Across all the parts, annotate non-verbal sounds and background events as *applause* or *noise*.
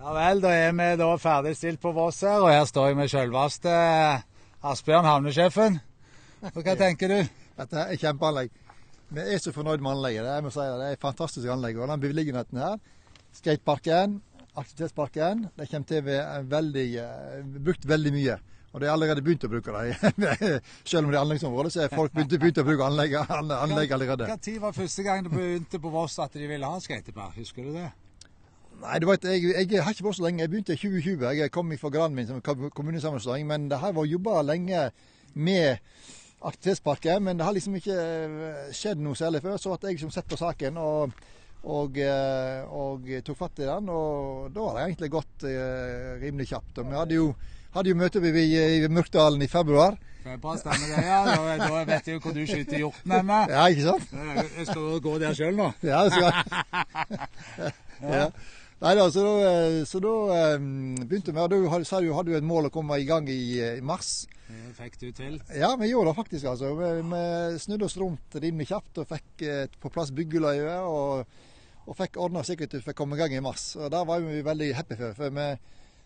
Ja vel, da er vi da ferdigstilt på Voss her, og her står jeg med selveste Asbjørn, havnesjefen. Og hva tenker du? Dette er kjempeanlegg. Vi er så fornøyd med anlegget. Det, jeg må si det. er et fantastisk anlegg. Og den beliggenheten her, skateparken, aktivitetsparken, det kommer til å bli veldig, eh, brukt veldig mye. Og de har allerede begynt å bruke det. *laughs* Selv om det er anleggsområdet, så har folk begynt, begynt å bruke anlegg, anlegg allerede. Tid var første gang det begynte på Voss at de ville ha skatepark? Husker du det? Nei, du vet, jeg, jeg har ikke vært så lenge. Jeg begynte i 2020. Jeg kom fra graden min som kommunesammenslåing. Men det har vært jobba lenge med aktivitetsparken. Men det har liksom ikke eh, skjedd noe særlig før. Så at jeg liksom sett på saken og, og, eh, og, tok fatt i den. Og da har det egentlig gått eh, rimelig kjapt. Og vi hadde jo hadde jo møte i, i Mørkdalen i februar. Bra, stemmer det, ja. Da, da vet jeg jo hvor du skyter hjorten henne. Ja, ikke sant? Jeg skal du gå der sjøl nå. Ja, det skal *laughs* ja. Nei da, så da, så da um, begynte vi. Du hadde, sa du hadde et mål å komme i gang i, i mars. Det fikk du til? Ja, vi gjorde det faktisk. altså. Vi, vi snudde oss rundt rimelig kjapt og fikk eh, på plass byggeløyve. Og, og fikk ordna slik at vi fikk komme i gang i mars. Og Der var vi veldig happy for. for vi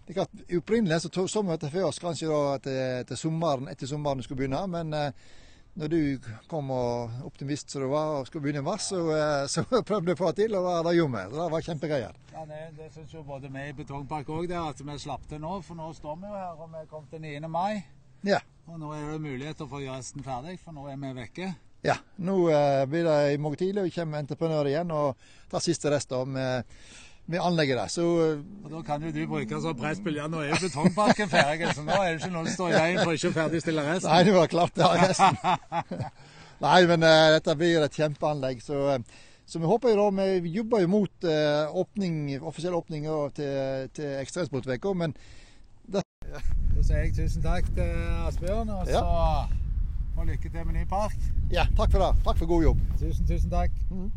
det klart, Opprinnelig så så vi dette for oss kanskje da til, til sommeren, etter sommeren skulle begynne. Men eh, når du kom og optimist som du var og skulle begynne i mars, så, eh, så *laughs* prøvde du å få det til, og det gjorde vi. Det var kjempegreier. Ja, det, det syns jo både vi i Betongpark òg, at vi slapp til nå. For nå står vi jo her, og vi kom til 9. mai. Ja. Og nå er det muligheter for å gjøre resten ferdig, for nå er vi vekke. Ja, nå eh, blir det i morgen tidlig, og vi kommer entreprenør igjen og tar siste rest med med anlegget der. Så, og Da kan jo du bruke som pressspill. Ja, nå er jo betongparken ferdig, så nå er det ikke noe som står i veien for ikke å ferdigstille resten. Nei, det var klart det var resten. *laughs* Nei, men uh, dette blir et kjempeanlegg. Så, uh, så vi håper jo da, vi jobber jo mot uh, åpning, offisiell åpning til, til Ekstremsportveka, men det... ja. Da sier jeg tusen takk til Asbjørn, og så ja. og lykke til med ny park. Ja, takk for det. Takk for god jobb. Tusen, tusen takk. Mm.